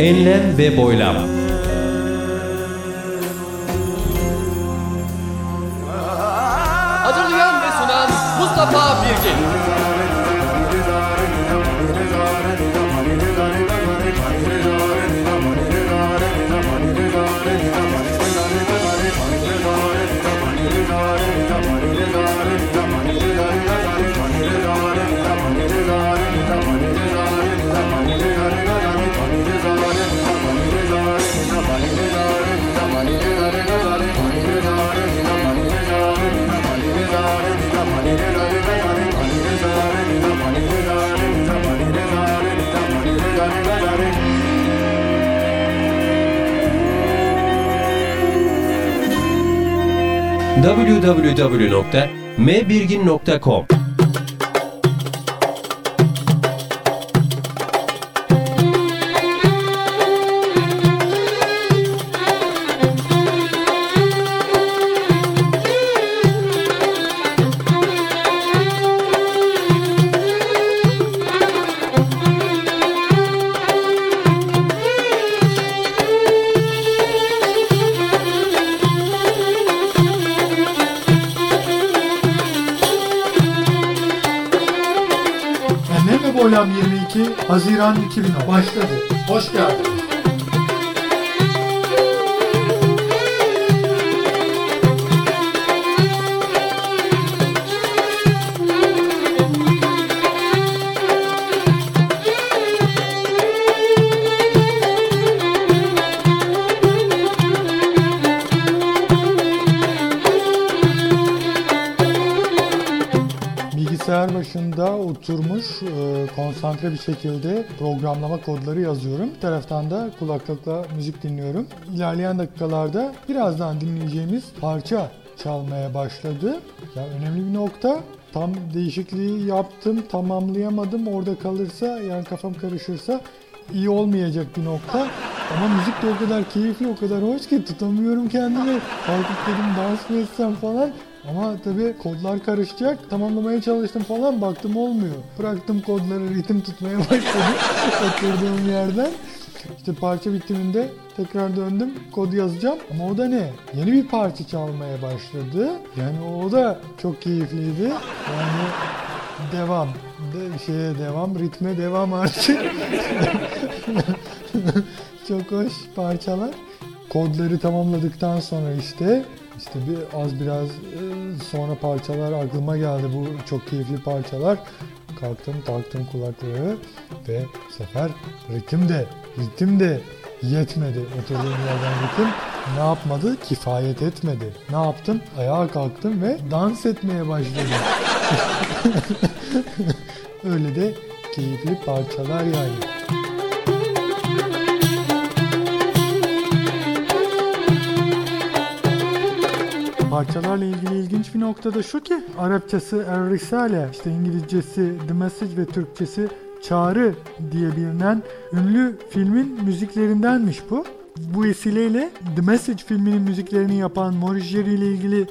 Enlem ve boylam. www.mbirgin.com 22 Haziran 2010 başladı. Hoş geldiniz. Başında oturmuş e, konsantre bir şekilde programlama kodları yazıyorum. Bir taraftan da kulaklıkla müzik dinliyorum. İlerleyen dakikalarda birazdan dinleyeceğimiz parça çalmaya başladı. Ya önemli bir nokta. Tam değişikliği yaptım, tamamlayamadım. Orada kalırsa yani kafam karışırsa iyi olmayacak bir nokta. Ama müzik de o kadar keyifli, o kadar hoş ki tutamıyorum kendimi. Kalkıp dedim dans mı etsem falan. Ama tabii kodlar karışacak. Tamamlamaya çalıştım falan baktım olmuyor. Bıraktım kodları ritim tutmaya başladım oturduğum yerden. İşte parça bitiminde tekrar döndüm kod yazacağım ama o da ne? Yeni bir parça çalmaya başladı. Yani o da çok keyifliydi. Yani devam. De, şeye devam, ritme devam artık. çok hoş parçalar. Kodları tamamladıktan sonra işte işte bir az biraz e, sonra parçalar aklıma geldi bu çok keyifli parçalar. Kalktım taktım kulaklığı ve bu sefer ritim de ritim de yetmedi oturduğum yerden ritim. Ne yapmadı? Kifayet etmedi. Ne yaptım? Ayağa kalktım ve dans etmeye başladım. Öyle de keyifli parçalar yani. Parçalarla ilgili ilginç bir nokta da şu ki Arapçası Er Risale, işte İngilizcesi The Message ve Türkçesi Çağrı diye bilinen ünlü filmin müziklerindenmiş bu. Bu vesileyle The Message filminin müziklerini yapan Maurice Jerry ile ilgili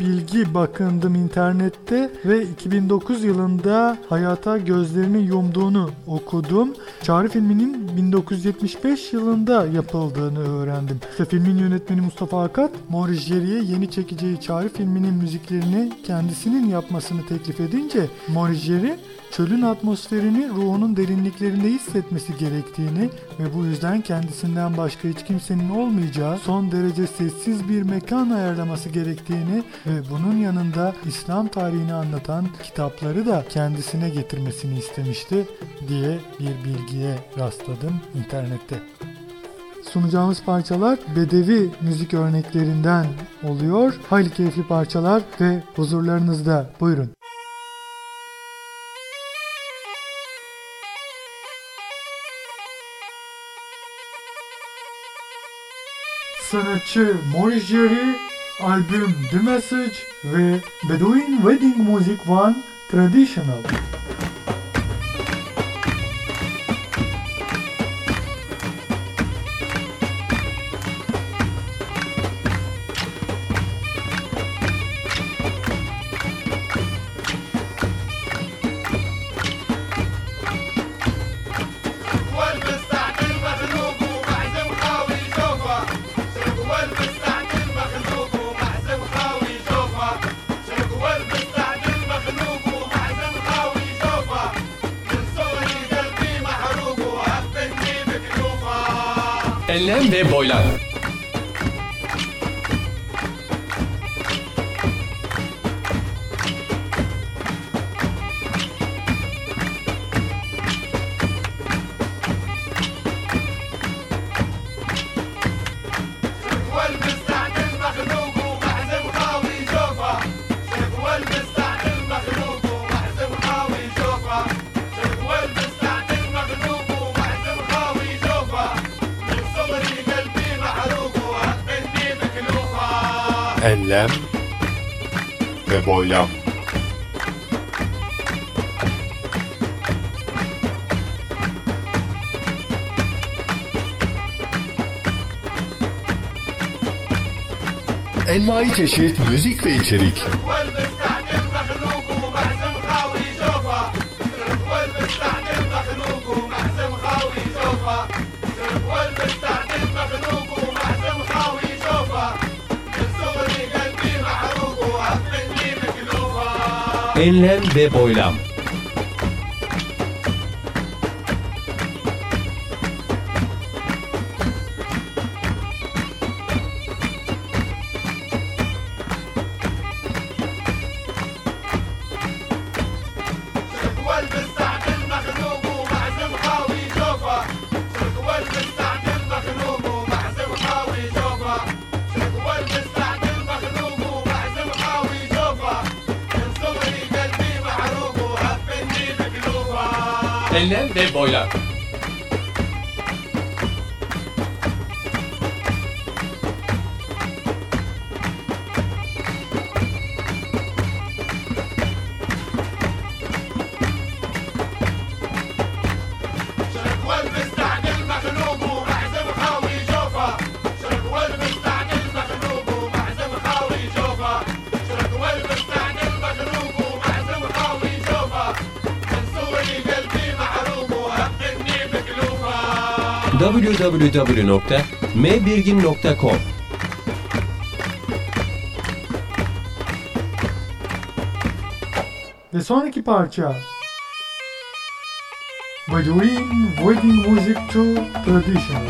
bilgi bakındım internette ve 2009 yılında hayata gözlerini yumduğunu okudum. Çağrı filminin 1975 yılında yapıldığını öğrendim. İşte filmin yönetmeni Mustafa Akat, Maurice Jerry'e yeni çekeceği Çağrı filminin müziklerini kendisinin yapmasını teklif edince Maurice Jerry çölün atmosferini ruhunun derinliklerinde hissetmesi gerektiğini ve bu yüzden kendisinden başka hiç kimsenin olmayacağı son derece sessiz bir mekan ayarlaması gerektiğini ve bunun yanında İslam tarihini anlatan kitapları da kendisine getirmesini istemişti diye bir bilgiye rastladım internette. Sunacağımız parçalar bedevi müzik örneklerinden oluyor. Hayli keyifli parçalar ve huzurlarınızda. Buyurun. Sanatçı Maurice Jerry, albüm The Message ve Bedouin Wedding Music One Traditional. Enlem ve boylan. enlem ve boylam. Envai çeşit müzik ve içerik. Enlem ve boylam. ve boylar. www.mbirgin.com Ve sonraki parça Baduin Wedding Music to Tradition.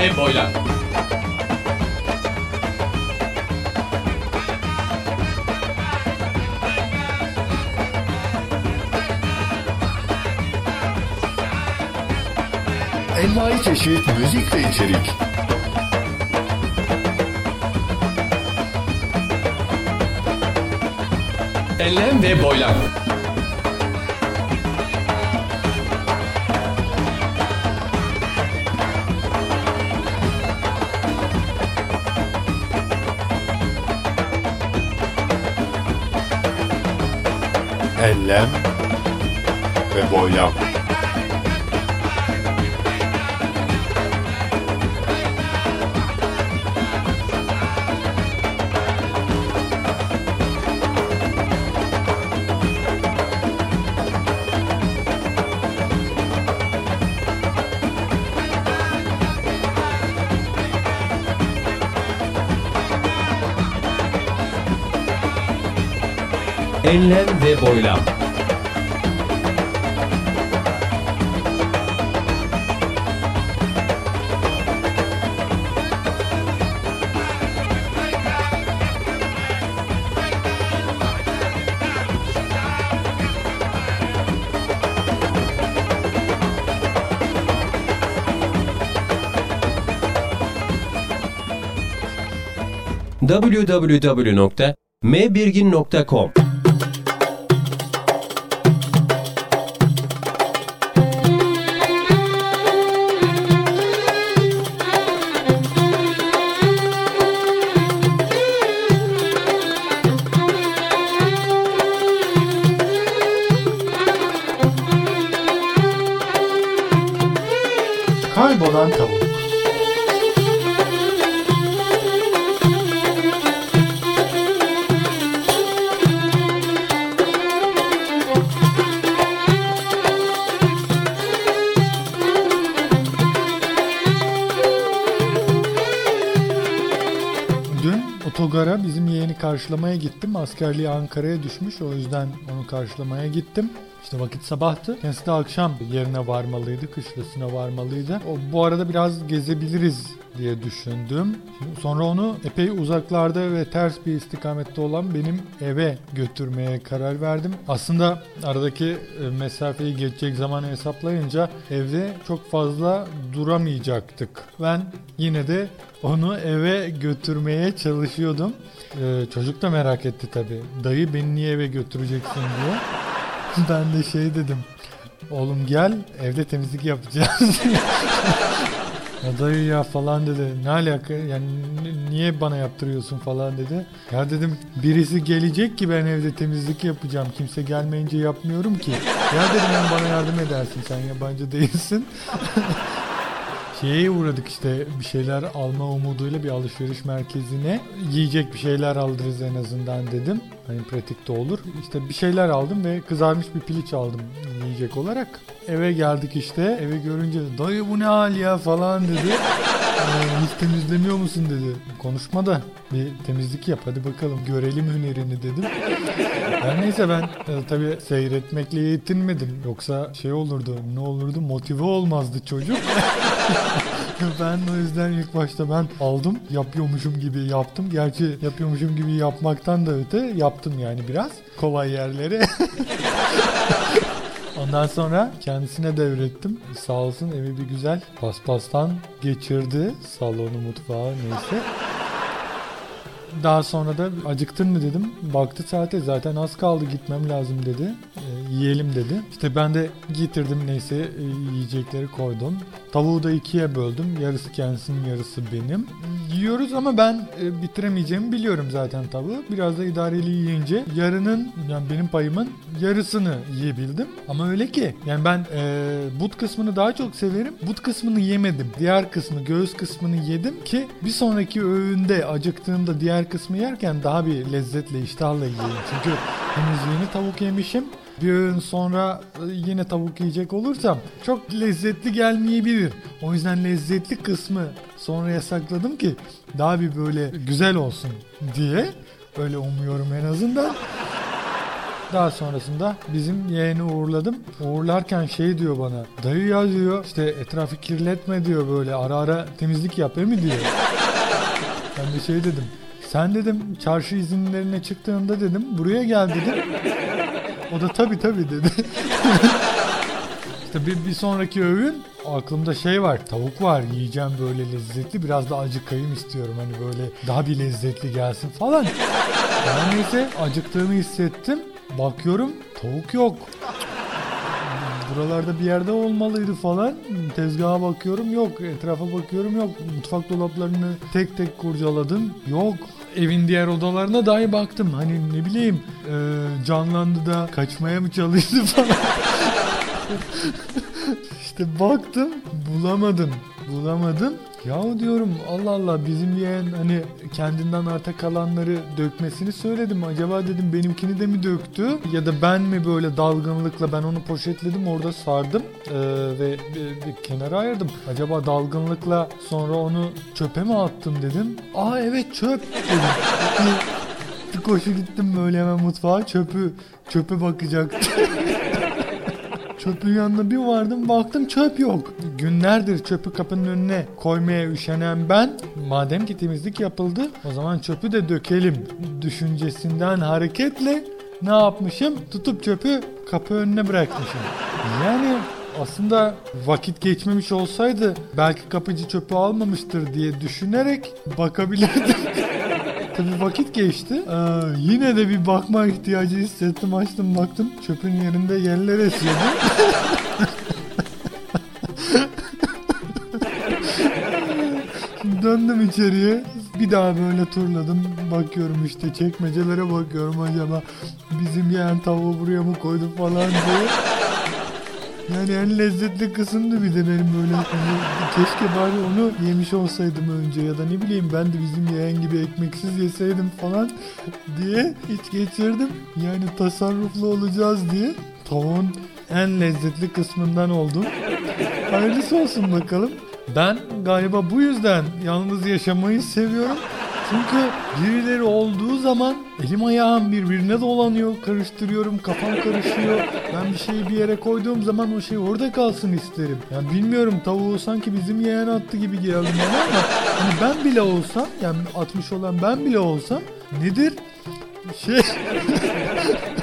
hem boylar. Envai çeşit müzik ve içerik. Enlem ve boylam. enlem ve boylam. Enlem ve boylam. www.mbirgin.com Kaybolan Tavuk. Bulgar'a bizim yeğeni karşılamaya gittim. Askerliği Ankara'ya düşmüş. O yüzden onu karşılamaya gittim. İşte vakit sabahtı. Kendisi de akşam yerine varmalıydı. Kışlasına varmalıydı. O, bu arada biraz gezebiliriz diye düşündüm. Sonra onu epey uzaklarda ve ters bir istikamette olan benim eve götürmeye karar verdim. Aslında aradaki e, mesafeyi geçecek zamanı hesaplayınca evde çok fazla duramayacaktık. Ben yine de onu eve götürmeye çalışıyordum. Ee, çocuk da merak etti tabii. Dayı beni niye eve götüreceksin diye. Ben de şey dedim. Oğlum gel evde temizlik yapacağız. ya dayı ya falan dedi. Ne alaka yani niye bana yaptırıyorsun falan dedi. Ya dedim birisi gelecek ki ben evde temizlik yapacağım. Kimse gelmeyince yapmıyorum ki. Ya dedim bana yardım edersin sen yabancı değilsin. Şeye uğradık işte bir şeyler alma umuduyla bir alışveriş merkezine yiyecek bir şeyler aldırırız en azından dedim. Hani pratik de olur. İşte bir şeyler aldım ve kızarmış bir piliç aldım yiyecek olarak. Eve geldik işte. Eve görünce dayı bu ne hal ya falan dedi. Ee, hiç temizlemiyor musun dedi. Konuşma da bir temizlik yap hadi bakalım görelim hünerini dedim. Ben neyse ben e, tabii seyretmekle yetinmedim. Yoksa şey olurdu ne olurdu motive olmazdı çocuk. ben o yüzden ilk başta ben aldım yapıyormuşum gibi yaptım. Gerçi yapıyormuşum gibi yapmaktan da öte yaptım yani biraz. Kolay yerleri. Ondan sonra kendisine devrettim. Sağ olsun evi bir güzel paspastan geçirdi. Salonu, mutfağı neyse. Daha sonra da acıktın mı dedim. Baktı saate zaten az kaldı gitmem lazım dedi. E, yiyelim dedi. İşte ben de getirdim neyse e, yiyecekleri koydum. Tavuğu da ikiye böldüm. Yarısı kendisinin yarısı benim. Yiyoruz ama ben e, bitiremeyeceğimi biliyorum zaten tavuğu. Biraz da idareli yiyince yarının yani benim payımın yarısını yiyebildim. Ama öyle ki yani ben e, but kısmını daha çok severim. But kısmını yemedim. Diğer kısmı göğüs kısmını yedim ki bir sonraki öğünde acıktığımda diğer kısmı yerken daha bir lezzetle iştahla yiyeyim. Çünkü henüz yeni tavuk yemişim. Bir öğün sonra e, yine tavuk yiyecek olursam çok lezzetli gelmeyebilir. O yüzden lezzetli kısmı sonraya sakladım ki daha bir böyle güzel olsun diye. Öyle umuyorum en azından. Daha sonrasında bizim yeğeni uğurladım. Uğurlarken şey diyor bana. Dayı ya diyor işte etrafı kirletme diyor böyle ara ara temizlik yap değil mi diyor. Ben de şey dedim. Sen dedim çarşı izinlerine çıktığında dedim buraya gel dedim. O da tabi tabi dedi. işte bir, sonraki öğün aklımda şey var tavuk var yiyeceğim böyle lezzetli biraz da acıkayım istiyorum hani böyle daha bir lezzetli gelsin falan. Ben neyse acıktığımı hissettim. Bakıyorum tavuk yok. Buralarda bir yerde olmalıydı falan. Tezgaha bakıyorum yok. Etrafa bakıyorum yok. Mutfak dolaplarını tek tek kurcaladım. Yok. Evin diğer odalarına dahi baktım. Hani ne bileyim e, canlandı da kaçmaya mı çalıştı falan. işte baktım bulamadım. Bulamadım. Ya diyorum Allah Allah bizim yeğen hani kendinden arta kalanları dökmesini söyledim. Acaba dedim benimkini de mi döktü? Ya da ben mi böyle dalgınlıkla ben onu poşetledim orada sardım ee, ve bir, bir kenara ayırdım. Acaba dalgınlıkla sonra onu çöpe mi attım dedim. Aa evet çöp dedim. Bir koşu gittim böyle hemen mutfağa çöpü çöpe bakacaktım. Çöpün yanına bir vardım baktım çöp yok. Günlerdir çöpü kapının önüne koymaya üşenen ben madem ki temizlik yapıldı o zaman çöpü de dökelim düşüncesinden hareketle ne yapmışım? Tutup çöpü kapı önüne bırakmışım. Yani aslında vakit geçmemiş olsaydı belki kapıcı çöpü almamıştır diye düşünerek bakabilirdim. Tabii vakit geçti. Ee, yine de bir bakma ihtiyacı hissettim. Açtım baktım. Çöpün yerinde yerler esiyordu. Döndüm içeriye. Bir daha böyle turladım. Bakıyorum işte çekmecelere bakıyorum acaba bizim yeğen tavuğu buraya mı koydu falan diye. Yani en lezzetli kısımdı bir de benim böyle hani keşke bari onu yemiş olsaydım önce ya da ne bileyim ben de bizim yeğen gibi ekmeksiz yeseydim falan diye hiç geçirdim. Yani tasarruflu olacağız diye tavuğun en lezzetli kısmından oldum. Hayırlısı olsun bakalım. Ben galiba bu yüzden yalnız yaşamayı seviyorum. Çünkü birileri olduğu zaman elim ayağım birbirine dolanıyor, karıştırıyorum, kafam karışıyor. Ben bir şeyi bir yere koyduğum zaman o şey orada kalsın isterim. Yani bilmiyorum tavuğu sanki bizim yeğen attı gibi geldi bana ama hani ben bile olsam yani atmış olan ben bile olsam nedir? Şey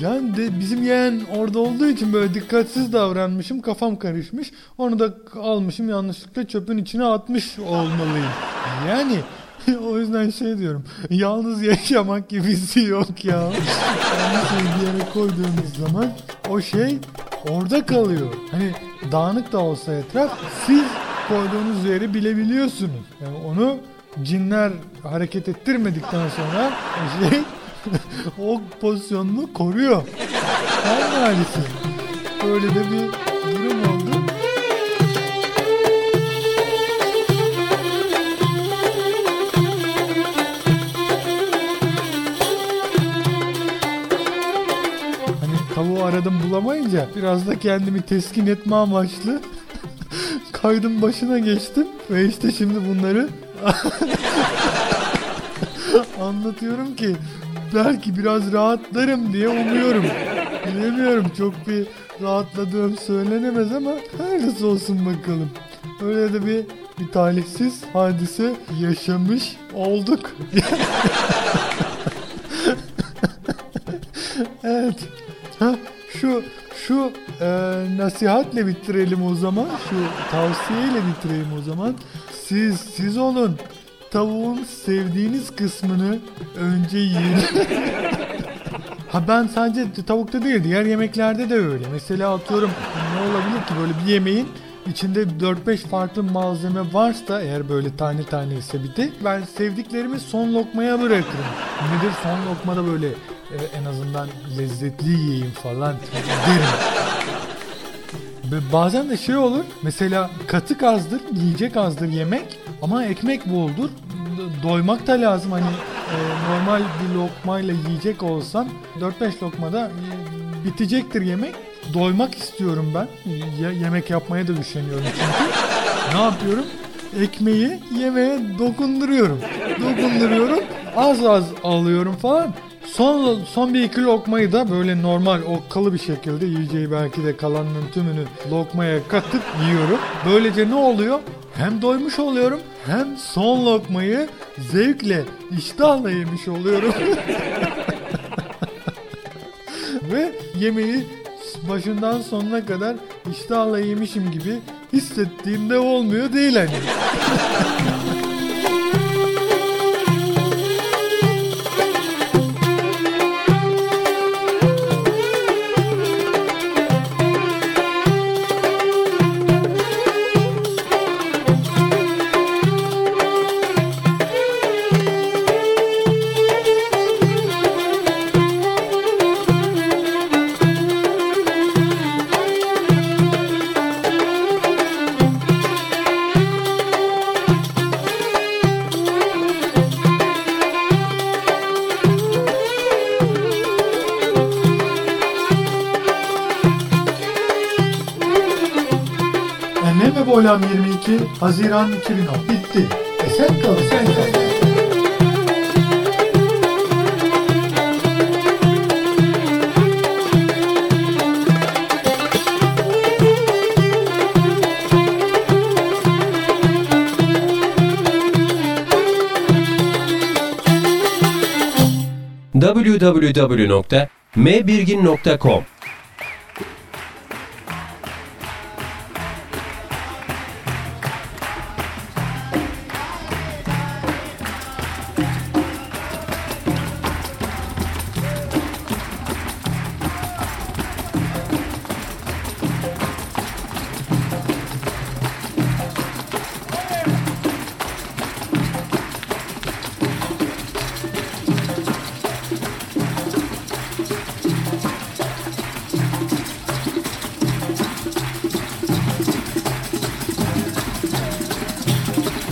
Yani de bizim yeğen orada olduğu için böyle dikkatsiz davranmışım. Kafam karışmış. Onu da almışım yanlışlıkla çöpün içine atmış olmalıyım. Yani o yüzden şey diyorum. Yalnız yaşamak gibisi yok ya. Yanlış şeyi bir yere koyduğunuz zaman o şey orada kalıyor. Hani dağınık da olsa etraf siz koyduğunuz yeri bilebiliyorsunuz. Yani onu cinler hareket ettirmedikten sonra şey o pozisyonunu koruyor. Her maalesef. Öyle de bir durum oldu. Hani tavuğu aradım bulamayınca biraz da kendimi teskin etme amaçlı kaydın başına geçtim ve işte şimdi bunları anlatıyorum ki belki biraz rahatlarım diye umuyorum. Bilemiyorum çok bir rahatladığım söylenemez ama hayırlısı olsun bakalım. Öyle de bir bir talihsiz hadise yaşamış olduk. evet. Ha, şu şu e, nasihatle bitirelim o zaman. Şu tavsiyeyle bitireyim o zaman. Siz siz olun. Tavuğun sevdiğiniz kısmını önce yiyin. ha ben sadece tavukta değil diğer yemeklerde de öyle. Mesela atıyorum ne olabilir ki böyle bir yemeğin içinde 4-5 farklı malzeme varsa eğer böyle tane tane ise bir de ben sevdiklerimi son lokmaya bırakırım. Nedir son lokmada böyle e, en azından lezzetli yiyeyim falan derim. Ve Bazen de şey olur. Mesela katık azdır, yiyecek azdır yemek ama ekmek boldur. Do- Doymak da lazım hani e, normal bir lokmayla yiyecek olsam 4-5 lokmada e, bitecektir yemek. Doymak istiyorum ben. Ye- yemek yapmaya da üşeniyorum çünkü. ne yapıyorum? Ekmeği yemeğe dokunduruyorum. Dokunduruyorum. Az az alıyorum falan. Son, son bir iki lokmayı da böyle normal okkalı bir şekilde yiyeceği belki de kalanının tümünü lokmaya katıp yiyorum. Böylece ne oluyor? Hem doymuş oluyorum hem son lokmayı zevkle, iştahla yemiş oluyorum. Ve yemeği başından sonuna kadar iştahla yemişim gibi hissettiğimde olmuyor değil hani. Boylam 22 Haziran 2010 bitti. Esen kal, esen kal. www.mbirgin.com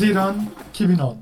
Haziran 2010